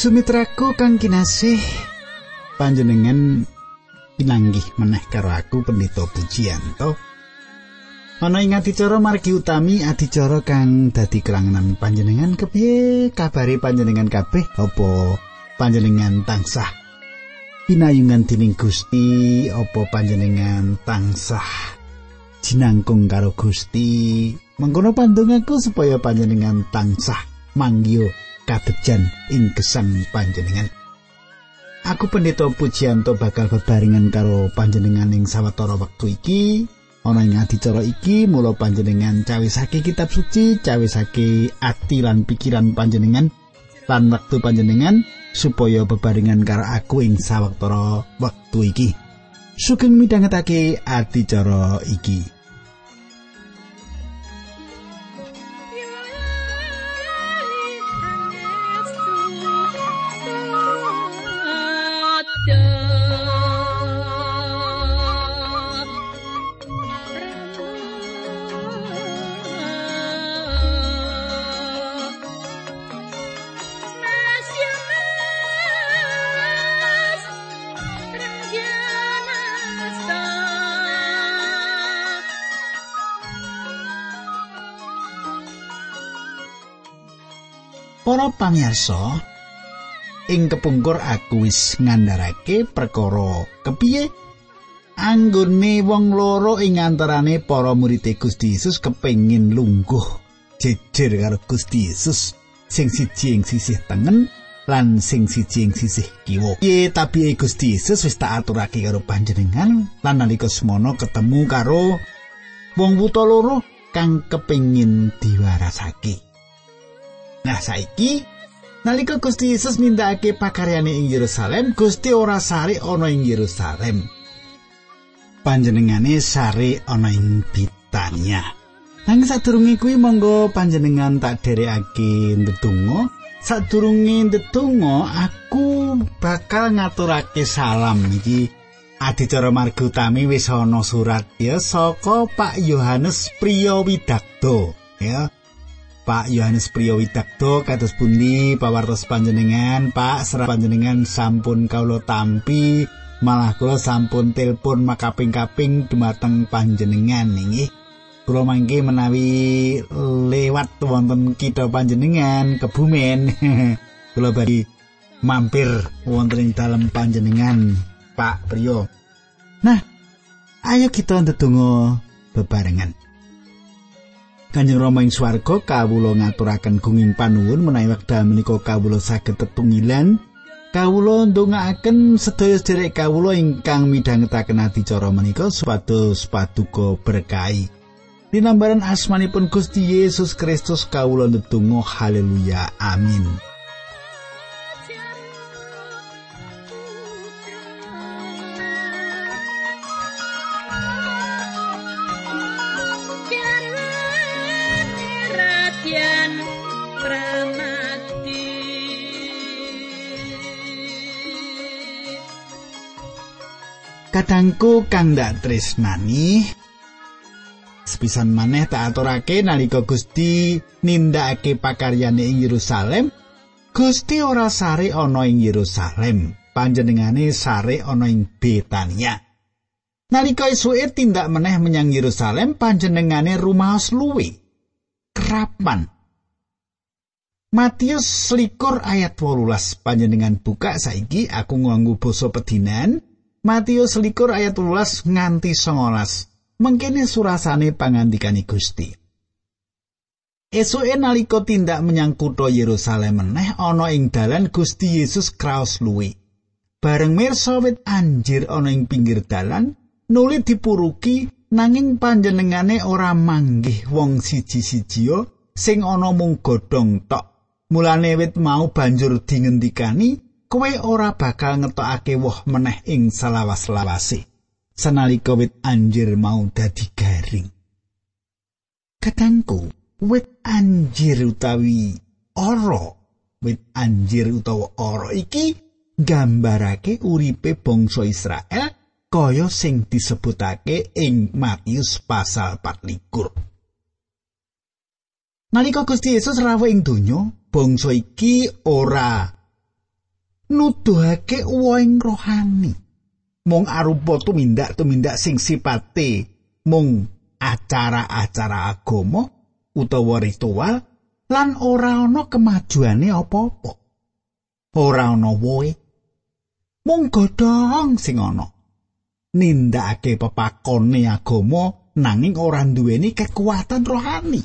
Sumitraku kang kinasih panjenengan pinanggih meneh karo aku pendeta Pujianto. Ana ing adicara margi utami adicara kang dadi kelangenan panjenengan. Kepiye kabare panjenengan kabeh? Apa panjenengan tansah pinayungan dening Gusti? Apa panjenengan tansah jinangkung karo Gusti? Mengkono pandongaku supaya panjenengan tansah manggio kabejan ing gesang panjenengan. Aku pendeta Pujianto bakal bebarengan karo panjenengan ing sawetara wektu iki. Ana ing adicara iki mula panjenengan cawisake kitab suci, cawisake ati lan pikiran panjenengan lan wektu panjenengan supaya bebarengan karo aku ing sawetara wektu iki. Sugeng midhangetake adicara iki. Para pamirsa, ing kepungkur aku wis ngandharake perkara kepiye anggone wong loro ing antarane para murid Gusti Yesus kepengin lungguh jejer karo Gusti Yesus sing siji ing sisih tengen lan sing siji ing sisih kiwa. Ye tapi Gusti Yesus wis tak aturake karo panjenengan lan nalika semono ketemu karo wong buta loro kang kepengin diwarasake. Nah saiki nalika Gusti Yesus nindakake pakaryane ing Yerusalem, Gusti ora sare ana ing Yerusalem. Panjenengane sare ana ing Bitania. Nang sadurunge kuwi monggo panjenengan tak derekake ndedonga. Sadurunge ndedonga aku bakal ngaturake salam iki. Adicara marga utami wis ana surat ya saka Pak Yohanes Priyo Widakdo ya. Pak Yohanes Priyo Widakdo kados pundi pawartos panjenengan. Pak serah panjenengan sampun kawula tampi. Malah kula sampun telepon makaping-kaping dumateng panjenengan nggih. Kula mangke menawi lewat wonten kita panjenengan kebumen. Kula bagi mampir wonten ing dalem panjenengan Pak Priyo. Nah ayo kita ndedonga bebarengan Kanjeng Rama ing swarga kawula ngaturaken gunging panuwun menawi wekdal menika kawula saged tetunggilan kawula ndongaaken sedaya sedherek kawula ingkang midhangetaken adicara menika supados paduka berkahi. Dinambaran asmanipun Gusti Yesus Kristus kawula ndedonga haleluya amin. Kadangku kang dak tresnani. Sepisan maneh tak aturake nalika Gusti nindakake pakaryane ing Yerusalem Gusti ora sare ana ing Yerusalem. Panjenengane sare ana ing Betania. Nalika esuke tindak meneh menyang Yerusalem panjenengane rumaos luwi kerapan. Matius selikur ayat 18 panjenengan buka saiki aku nganggo basa pedinan Matius likur ayat 12 nganti 19. Mengkene surasane pangandikane Gusti. Esuke nalika tindak menyang kutha Yerusalem meneh ana ing dalan Gusti Yesus kraos luwi. Bareng mirsa wit anjir ana ing pinggir dalan, nuli dipuruki nanging panjenengane ora manggih wong siji-sijia sing ana mung godhong tok. Mulane wit mau banjur dingendikani kowe ora bakal ngetokake woh meneh ing salawas-lawase sanalika wit anjir mau dadi garing. Katangku wit anjir utawi ora wit anjir utawa ora iki gambarake uripe bangsa Israel kaya sing disebutake ing Matius pasal 24 Nalika Gusti Yesus rawuh ing donya, bangsa iki ora nuduhake uwing rohani. Mung arupa tumindak-tumindak sing sipate mung acara-acara agama utawa ritual lan ora ana kemajuane apa-apa. Ora ana woe. Mung godhong sing ana. Nindakake pepakone agama nanging ora duweni kekuatan rohani.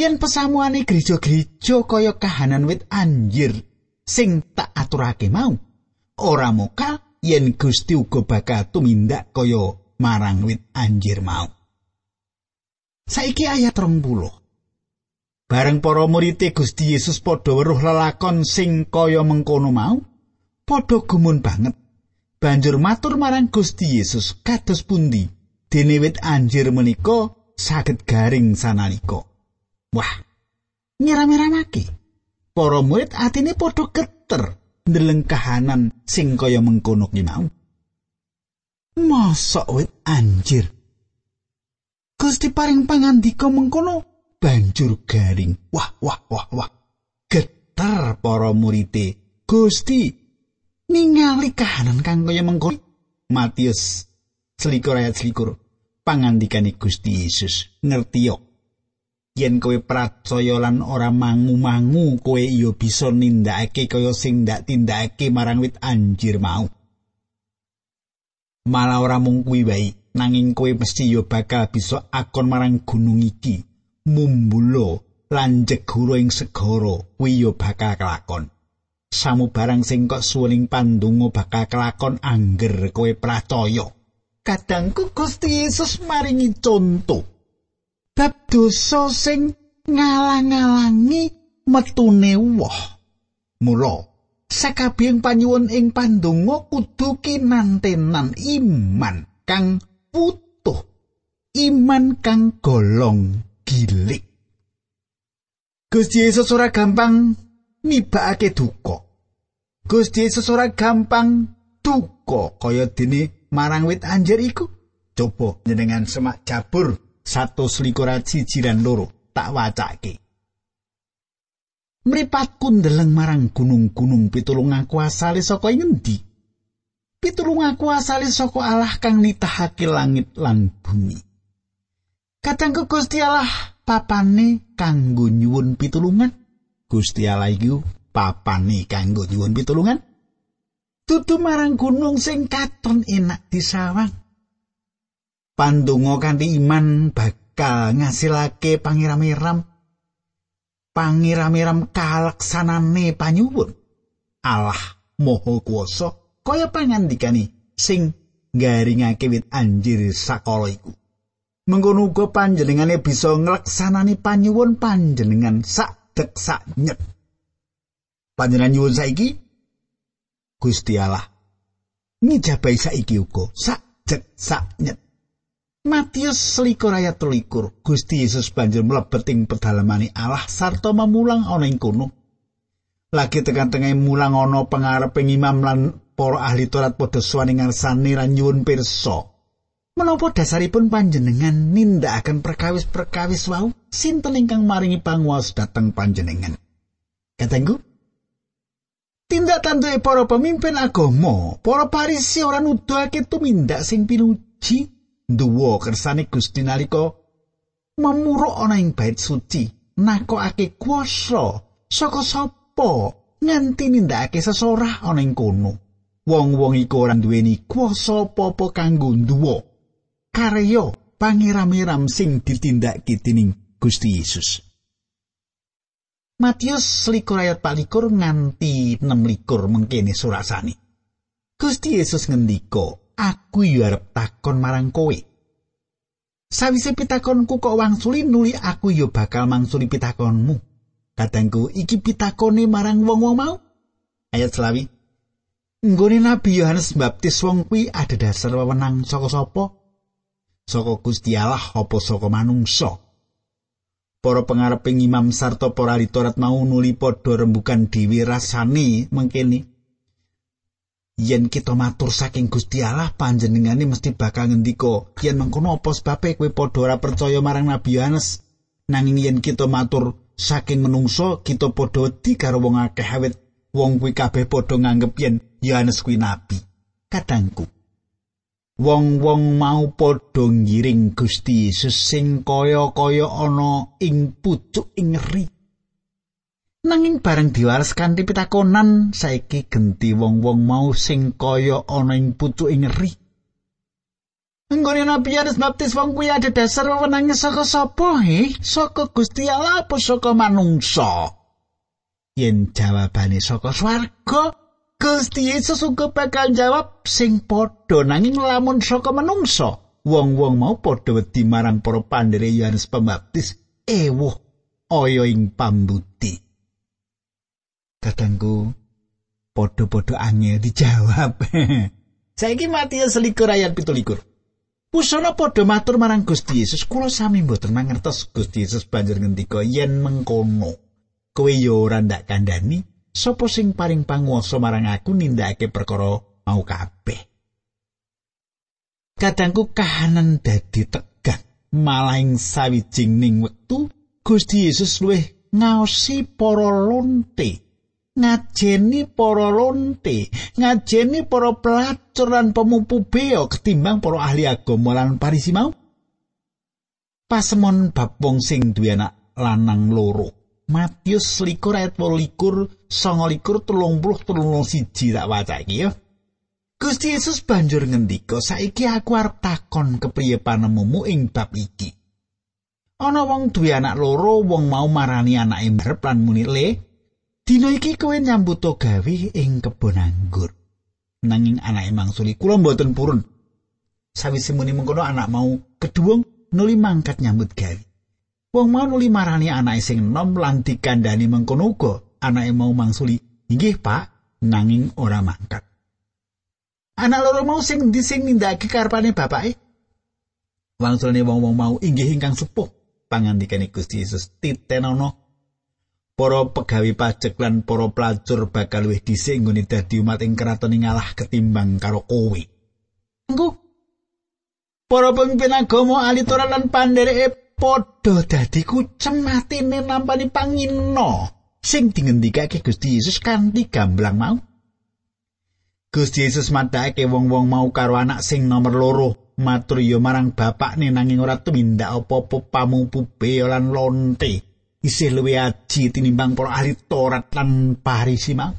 Yen pesamuane gereja-gereja kaya kahanan wit anjir sing tak aturake mau. Ora mokal yen Gusti uga bakal tumindak kaya marang wit anjir mau. Saiki ayat 30 bareng para murid Gusti Yesus padha weruh lelakon sing kaya mengkono mau padha gumun banget. Banjur matur marang Gusti Yesus kados pundi? Dene wit anjir menika saged garing sanalika. Wah, ngira-miramake. Para murid atine padha geter ndeleng kahanan sing kaya mengkono ki mau. Mosok wit anjir. Gusti paring pangandika mengkono banjur garing. Wah, wah, wah, wah. Geter para murite. Gusti ningali kahanan kang kaya mengkono. Matius selikur ayat selikur. Pangandikane Gusti Yesus ngerti yok. Yen kowe pracaya lan ora mangu-mangu kowe iya bisa nindakake kaya sing ndak tindakake marang wit anjir mau. Malah ora mung kuwi wae nanging kowe mesti yo bakal bisa akon marang gunung iki. Mumbulo lan jeguro ing segara kuwi yo bakal kelakon. Samu barang sing kok suwening pandonga bakal kelakon angger kowe pracaya kadangku Gusti Yesus maringi contoh bab dosa sing ngalang-alangi metune woh. Mula sakabehing panyuwun ing pandonga kudu kinantenan iman kang putuh. Iman kang golong gilik. Gusti Yesus ora gampang nibakake duka. Gusti Yesus ora gampang duka kaya dene marang wit anjir iku. Coba jenengan semak jabur satu selikuran jiran loro tak wacake. Mripatku ndeleng marang gunung-gunung pitulung aku asale saka ngendi? Pitulung aku asale saka Allah kang nitahake langit lan bumi. Katangku Gusti Allah papane kanggo nyuwun pitulungan. Gusti Allah iku papane kanggo nyuwun pitulungan. Tutu marang gunung sing katon enak disawang. Pandonga kanthi iman bakal ngasilake pangiramiram pangiramiram kalaksanane panyuwun. Allah moho kuwasa kaya pangandikane sing garingake wit anjir sakala iku. Mengkono uga panjenengane bisa ngleksanani panyuwun panjenengan sak dek sak nyet panjenengan nyuwun saiki Gusti Allah ngijabahi saiki uga sak dek sak nyet Matius selikur ayat telikur Gusti Yesus banjur mlebet ing pedalamane Allah sarta memulang ana ing kono. Lagi tekan tengah mulang ana pengarep imam lan para ahli Taurat padha suwani ngarsane lan nyuwun pirsa. Menapa dasaripun panjenengan nindakaken perkawis-perkawis wau? Sinten ingkang maringi panguwas dhateng panjenengan? Katengku, tindak tanduk para pemimpin agama, para parisi ora nuduhake tumindak sing pinuji duwa kersane Gusti nalika memuruk ana ing bait suci nakokake kuasa. Saka sapa nganti nindakake sesorah ana ing kono? Wong-wong iku ora duweni kuasa apa-apa kanggo duwa karya pangeram-eram sing ditindakake dening Gusti Yesus. Matius likur ayat palikur nganti 6 likur mengkene surasani. Gusti Yesus ngendika, aku yo arep takon marang kowe. Sawise pitakonku kok wangsuli nuli aku yo bakal mangsuli pitakonmu. Kadangku iki pitakone marang wong-wong mau. Ayat selawi. Nggone Nabi Yohanes baptis wong kuwi ada dasar wewenang saka sapa? Saka Gusti Allah apa saka manungsa? Para pengareping imam sarta para ahli mau nuli padha rembukan dhewe rasane mengkene yen kita matur saking Gusti Allah panjenengane mesti bakal ngendika yen mengkono apa sebabe kowe padha ora percaya marang Nabi Yohanes nanging yen kita matur saking menungso kita padha wedi karo wong akeh awet wong kuwi kabeh padha nganggep yen Yohanes kuwi nabi. Kadangku. Wong-wong mau padha ngiring Gusti Yesus sing kaya-kaya ana ing pucuk ing. Nanging bareng diwales kanthi pitakonan, saiki genti wong-wong mau sing kaya ana ing pucuk ing ngeri. Enggone Nabi Yohanes Baptis wong kuwi ada dasar wewenange saka sapa, he? Saka Gusti Allah apa saka manungsa? Yen jawabane saka swarga, Gusti Yesus uga bakal jawab sing padha nanging lamun saka manungsa. Wong-wong mau padha wedi marang para pandhere Yohanes Pembaptis, ewuh aya ing pambuti. Kadangku padha-padha angel dijawab. Saiki Matius selikur ayat 17. Pusana padha matur marang Gusti Yesus, kula sami mboten mangertos Gusti Yesus banjur ngendika yen mengkono. Kowe yo ora ndak kandhani, sapa sing paring panguwasa marang aku nindakake perkara mau kabeh. Kadangku kahanan dadi tegang, malah ing sawijining wektu Gusti Yesus luwih ngaosi para lonte. Ngajeni para lonte, ngajeni para pelacur lan pemumpu beo ketimbang para ahli agama lan parisi mau. Pasemon bab wong sing duwe anak lanang loro. Matius likur ayat likur, songo likur telung puluh telung siji tak waca iki ya. Gusti Yesus banjur ngendika, saiki aku arep takon kepriye panemumu ing bab iki. Ana wong duwe anak loro, wong mau marani anake mrep lan muni le, Dina iki kowe nyambut gawe ing kebon anggur. Nanging anake mangsuli kula mboten purun. Sawise muni mengkono anak mau kedua nuli mangkat nyambut gawe. Wong mau nuli marani anake sing enom lan dikandani mengkono uga anake mau mangsuli, "Inggih, Pak," nanging ora mangkat. Anak loro mau sing ndi sing nindakake karepane bapake? Wangsulane wong-wong mau inggih ingkang sepuh pangandikane Gusti Yesus titenono para pegawi pajak lan para pelacur bakal luwih dhisik nggone dadi umat ing kraton ngalah ketimbang karo kowe. Engko para pemimpin agama ahli Torah lan pandhereke padha dadi kucem matine nampani pangino sing dingendikake Gusti Yesus kanthi gamblang mau. Gusti Yesus matake wong-wong mau karo anak sing nomor loro matur yo marang bapak nanging ora tumindak apa-apa pamumpu lan lonte. Isih luwih aji tinimbang para ahli Taurat lan Parisi mau.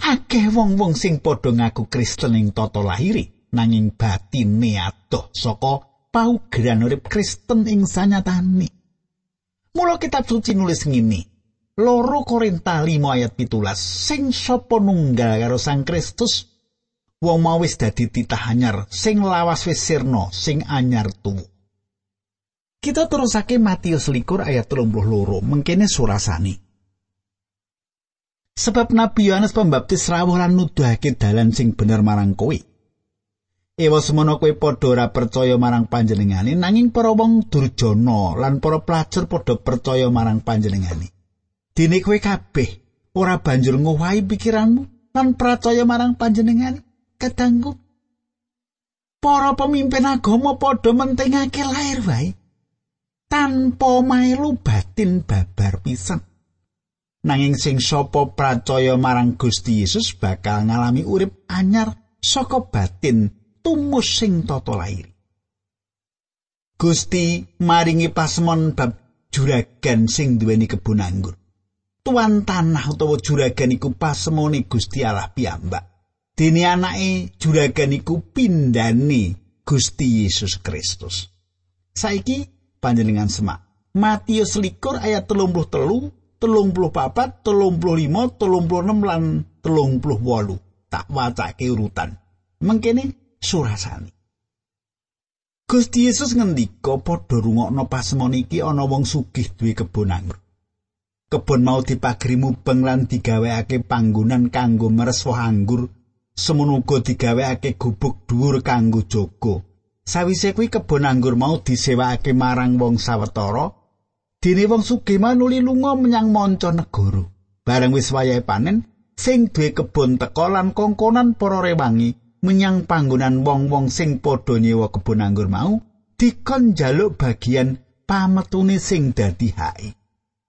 Akeh wong-wong sing padha ngaku Kristen ing tata lahiri nanging batine adoh saka paugeran urip Kristen ing sanyatane. Mula kitab suci nulis ngene. Loro Korinta 5 ayat 17 sing sapa nunggal karo Sang Kristus wong mau wis dadi titah anyar sing lawas wis sirna sing anyar tuwa. Kita terusake Matius likur ayat 32 mengkene surasani. Sebab Nabi Yohanes Pembaptis rawuh lan nuduhake dalan sing bener marang kowe. Ewa semono kowe padha ora percaya marang panjenengane nanging para wong durjana lan para pelacur padha percaya marang panjenengane. Dene kowe kabeh ora banjur ngowahi pikiranmu lan percaya marang panjenengane. Kadangku para pemimpin agama padha mentingake lahir wae. Tanpa mailu batin babar pisan. Nanging sing sapa percaya marang Gusti Yesus bakal ngalami urip anyar saka batin tumus sing tata lair. Gusti maringi pasemon bab juragan sing duweni kebun anggur. Tuan tanah utawa juragan iku pasemone Gusti Allah piyambak. Dene anake juragan iku pindhane Gusti Yesus Kristus. Saiki panjenengan semak. Matius likur ayat telung puluh telu, telung puluh papat, telung puluh lima, telung puluh enam lan telung puluh walu. Tak waca urutan. Mengkene surasani. Gusti Yesus ngendika padha rungokno pasemon iki ana wong sugih duwe kebon anggur. Kebon mau dipagri mubeng lan digawekake panggonan kanggo meres woh anggur, semono uga digawekake gubuk dhuwur kanggo jaga. Sawise kuwi kebon anggur mau disewakake marang wong sawetara, dene wong sugih manuli lunga menyang manca negara. Bareng wis wayahe panen, sing duwe kebon teka lan kongkonan para rewangi menyang panggonan wong-wong sing padha nyewa kebon anggur mau, dikon jaluk bagian pametune sing dadi hae.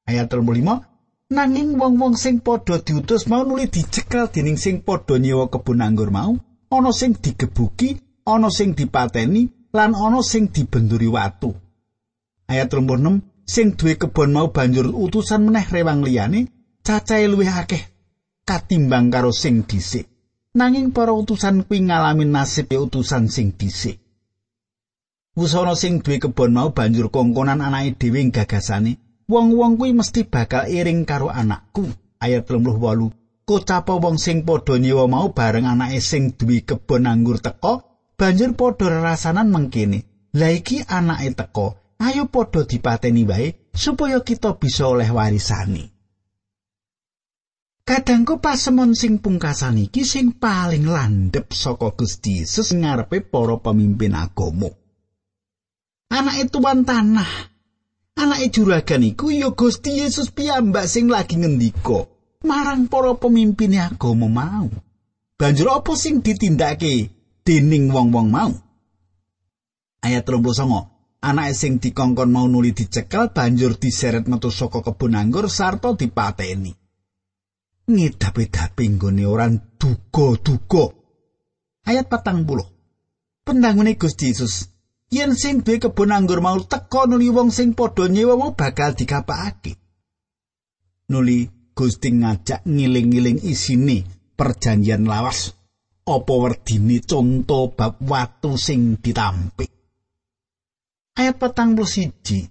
Ayat 35 nanging wong-wong sing padha diutus mau nuli dicekel dening sing padha nyewa kebun anggur mau ana sing digebuki ana sing dipateni lan ana sing dibenduri watu ayat 36 sing duwe kebon mau banjur utusan meneh rewang liyane cacahe luwih akeh katimbang karo sing dhisik nanging para utusan kuwi ngalami nasib utusan sing dhisik Wusana sing duwe kebon mau banjur kongkonan anake dhewe gagasane wong-wong kuwi mesti bakal iring karo anakku. Ayat 38. Kocapa wong sing padha nyewa mau bareng anake sing duwe kebon anggur teko, banjur padha rasanan mengkene. Lah iki anake teko, ayo padha dipateni wae supaya kita bisa oleh warisane. Kadangku pasemon sing pungkasan iki sing paling landhep saka Gusti Yesus ngarepe para pemimpin agama. Anake tuan tanah anake juragan iku ya Gusti Yesus piyambak sing lagi ngendika marang para pemimpin agama mau. Banjur apa sing ditindakake dening wong-wong mau? Ayat 39. Anake sing dikongkon mau nuli dicekel banjur diseret metu saka kebun anggur sarta dipateni. Ngedapi-dapi nggone orang duga-duga. Ayat 40. Pendangune Gusti Yesus yen sing duwe kebon anggur mau teka nuli wong sing padha nyewa mau bakal dikapakake. Nuli Gusti ngajak ngiling-iling isine perjanjian lawas apa werdine conto bab watu sing ditampik. Ayat petang siji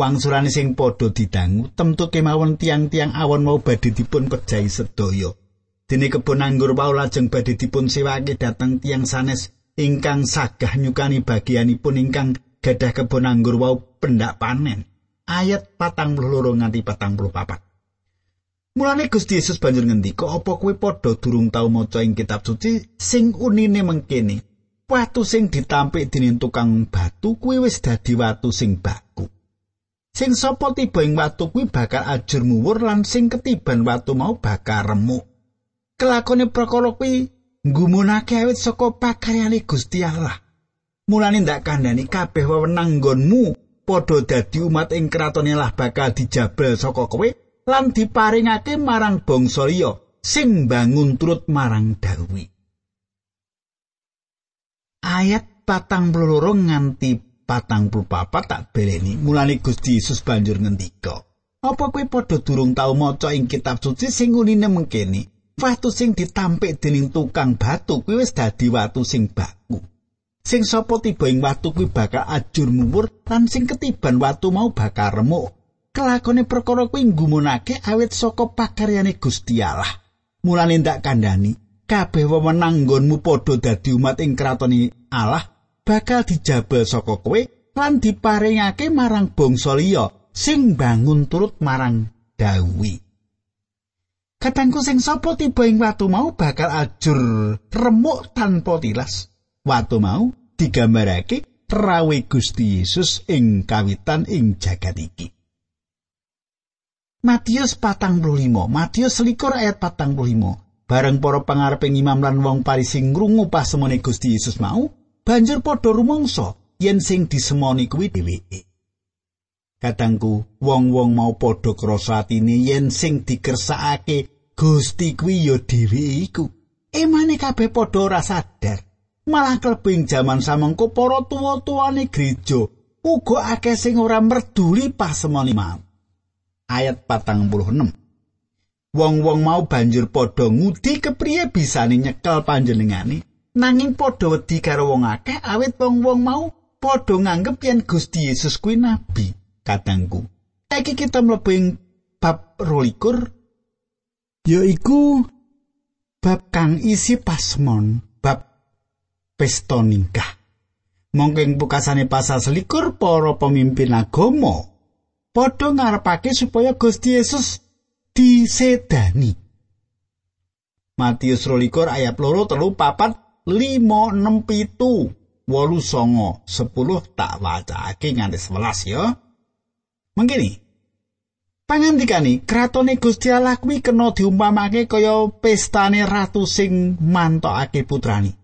Wangsurane sing padha didangu temtu kemawon tiang-tiang awon mau badhe dipun kejahi sedaya. Dene kebon anggur mau lajeng badhe dipun sewake dhateng tiang sanes ingkang sagah nyukani bagianipun ingkang gadah kebon anggur wau pendak panen. Ayat patang puluh nganti patang puluh papat. Mulane Gusti Yesus banjur ngendika, "Apa kowe padha durung tau maca ing kitab suci sing unine mengkene? Watu sing ditampik dening tukang batu kuwi wis dadi watu sing baku. Sing sapa tiba ing watu kuwi bakal ajur muwur lan sing ketiban watu mau bakal remuk. Kelakone prakara kuwi nggumunake awit saka pakaryane Gusti Allah. Mulane ndak kandhani kabeh wewenang nggonmu padha dadi umat ing kratone Allah bakal dijabel saka kowe lan diparingake marang bangsa liya sing bangun turut marang Dawi. Ayat patang peluru nganti patang papat tak beleni mulane Gusti Yesus banjur ngendika apa kowe padha durung tau maca ing kitab suci sing unine mengkene watu sing ditampik dening tukang batu kuwi wis dadi watu sing baku. Sing sapa tiba ing watu kuwi bakal ajur mumur lan sing ketiban watu mau bakal remuk. Kelakone perkara kuwi nggumunake awit saka pakaryane Gusti Allah. Mulane ndak kandhani, kabeh wewenang nggonmu padha dadi umat ing kratone Allah bakal dijabel saka kowe lan diparingake marang bangsa liya sing bangun turut marang Dawi. Katangku sing sapa tiba ing watu mau bakal ajur remuk tanpa tilas. Watu mau digambarake rawe Gusti Yesus ing kawitan ing jagat iki. Matius patang puluh lima, Matius selikur ayat patang puluh lima. Bareng para pangareping imam lan wong parisi ngrungu pasemone Gusti Yesus mau, banjur padha rumangsa yen sing disemoni kuwi dheweke. Katangku, wong-wong mau padha krasa atine yen sing dikersakake Gusti kuwi ya dhewe iku. Emane kabeh padha ora sadar. Malah klebing jaman samengko para tuwa-tuwane gereja uga akeh sing ora merduli pasemoni mau. Ayat 46. Wong-wong mau banjur padha ngudi kepriye bisane nyekel panjenengane nanging padha wedi karo wong akeh awit wong-wong mau padha nganggep yen Gusti Yesus kuwi nabi. kadangku. Saiki kita mlebu bab 22 yaiku bab kang isi pasmon, bab pesta nikah. Monggo ing pukasane pasal selikur para pemimpin agama padha ngarepake supaya Gusti Yesus disedani. Matius 22 ayat 2 telu papat 5 6 pitu wolu songo sepuluh tak wacake nganti 11 ya. Mengkini. Pangandikane kratone Gusti Allah kuwi kena diumpamake kaya pestane ratu sing mantokake putrani.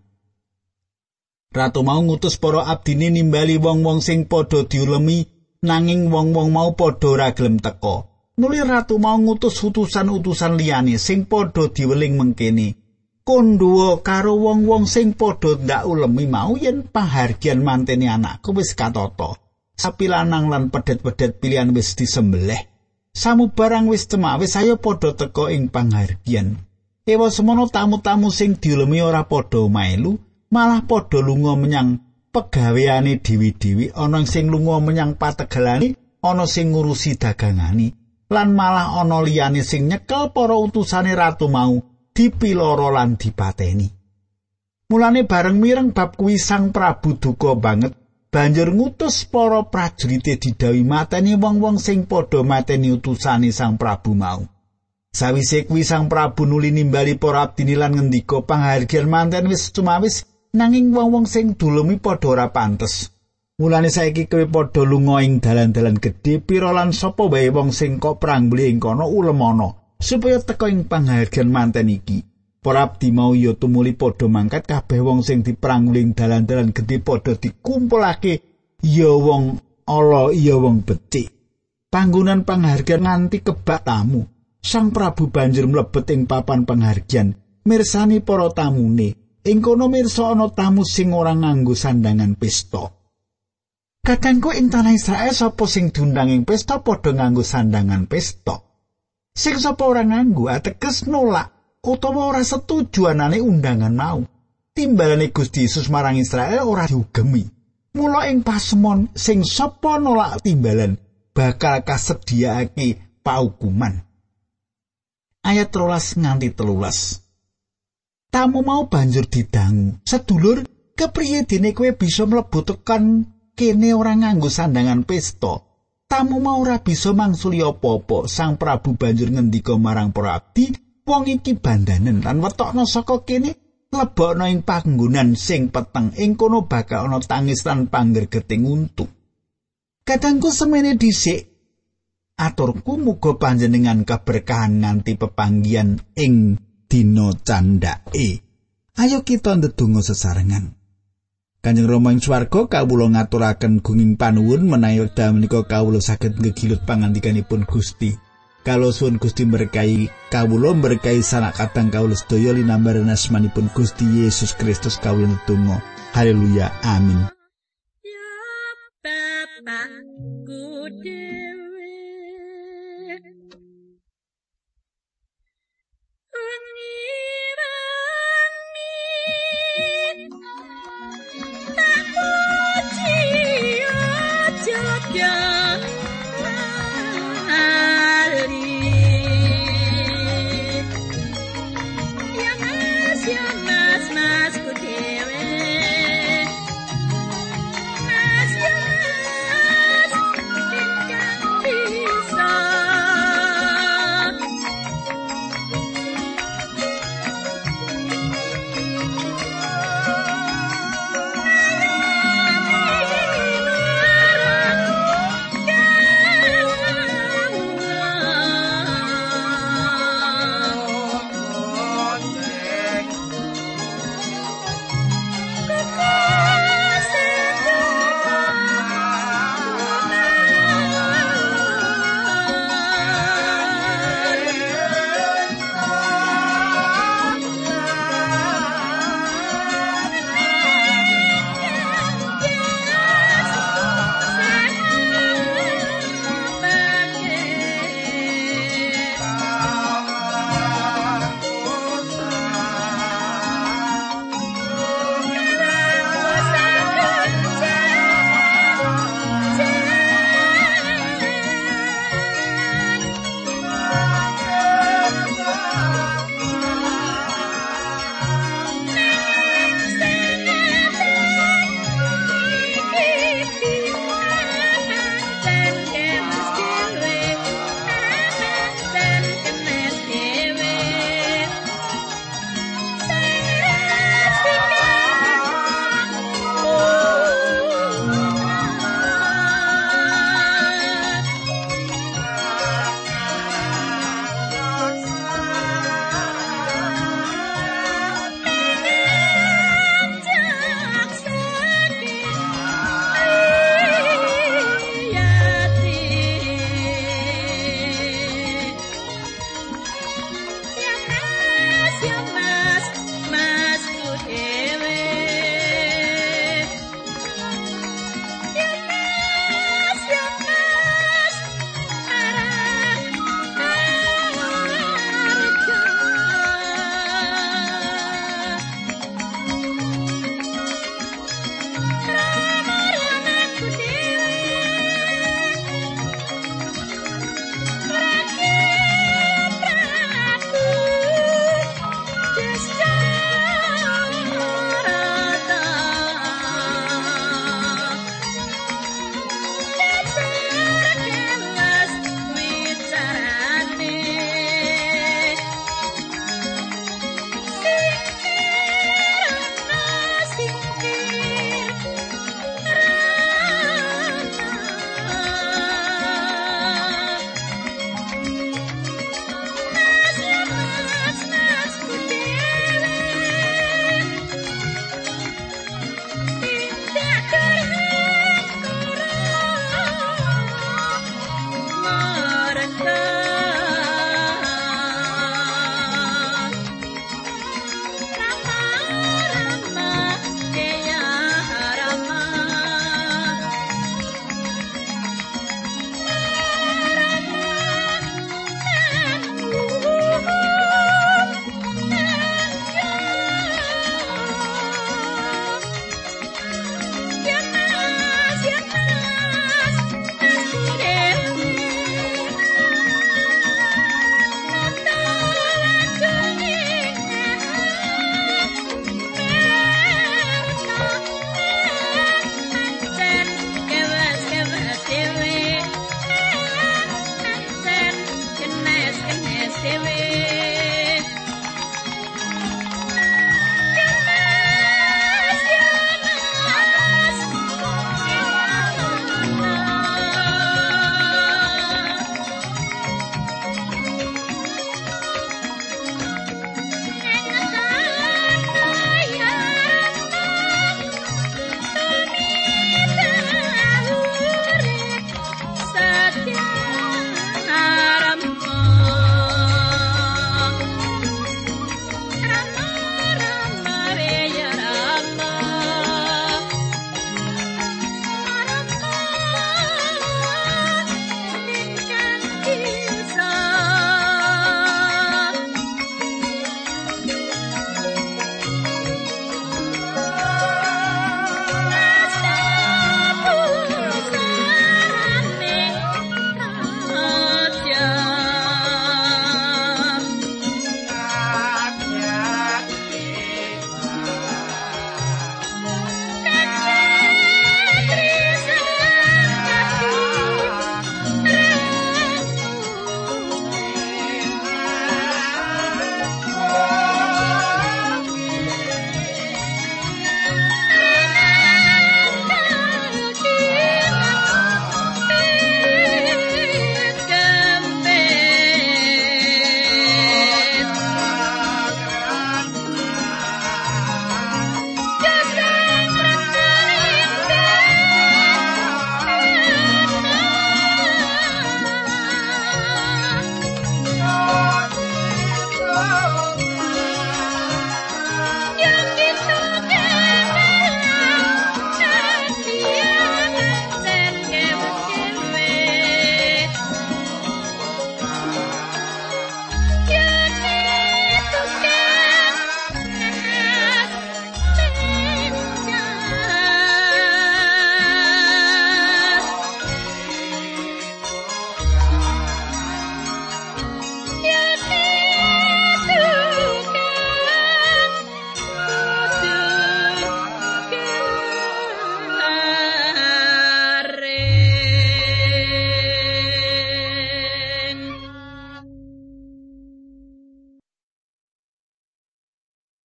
Ratu mau ngutus para abdine nimbali wong-wong sing padha diulemi nanging wong-wong mau padha ora gelem teka. Nuli ratu mau ngutus utusan-utusan liyane sing padha diweling mengkene. Kondhuwa karo wong-wong sing padha ndak ulemi mau yen pahargyan manteni anakku wis katata. Sapi lanang lan pedet-pedet pilihan wis disembelih. Samu barang wis cemawis ayo padha teka ing panghargyan. Ewa semono tamu-tamu sing diulemi ora padha mailu, malah padha lunga menyang pegaweane dewi-dewi, ana sing lunga menyang pategelane, ana sing ngurusi dagangane. lan malah ana liyane sing nyekel para utusane ratu mau dipiloro lan dipateni. Mulane bareng mireng bab kuwi Sang Prabu duka banget banjur ngutus para prajurite didawi mateni wong-wong sing padha mateni utusane Sang Prabu mau. Sawise kuwi Sang Prabu nuli nimbali para abdini lan ngendika panghargyan manten wis cumawis nanging wong-wong sing dulumi padha ora pantes. Mulane saiki kowe padha lunga ing dalan-dalan gedhe pira lan sapa wae wong sing kok perang beli ing kono ulemono supaya teka ing panghargan manten iki. Para abdi mau ya tumuli padha mangkat kabeh wong sing diperang ing dalan-dalan gedhe padha dikumpulake ya wong ala iya wong becik. Panggonan panghargan nganti kebak tamu. Sang Prabu banjur mlebet ing papan panghargan mirsani para tamune. Ing kono mirsa ana tamu sing ora nganggo sandangan pesta. Kakangku ing tanah Israel sapa sing diundang ing pesta padha nganggo sandangan pesta. Sing sapa ora nganggo ateges nolak utawa ora setuju anane undangan mau. Timbalane Gusti Yesus marang Israel ora diugemi. Mula ing pasemon sing sapa nolak timbalan bakal kasediaake paukuman. Ayat rolas nganti telulas. Tamu mau banjur didangu. Sedulur, kepriye dene kowe bisa mlebu tekan kene ora nganggo sandangan pesta. Tamu mau ora bisa mangsuli apa-apa. Sang Prabu banjur ngendika marang para abdi, wong iki bandanen lan wetokno saka kene lebokno ing panggonan sing peteng ing kono bakal ana tangis lan panggergeting untu. Kadangku semene dhisik aturku muga panjenengan keberkahan nganti pepanggian ing dina candake. Ayo kita ndedonga sesarengan. Kanjeng Rama ing swarga kawula ngaturaken gunging panuwun menawi wekdal menika kawula saged ngegilut pangandikanipun Gusti. Kalau suwun Gusti berkahi kawula berkahi sanak katang kawula sedaya linambaran asmanipun Gusti Yesus Kristus kawula netunggal. Haleluya. Amin. Yeah.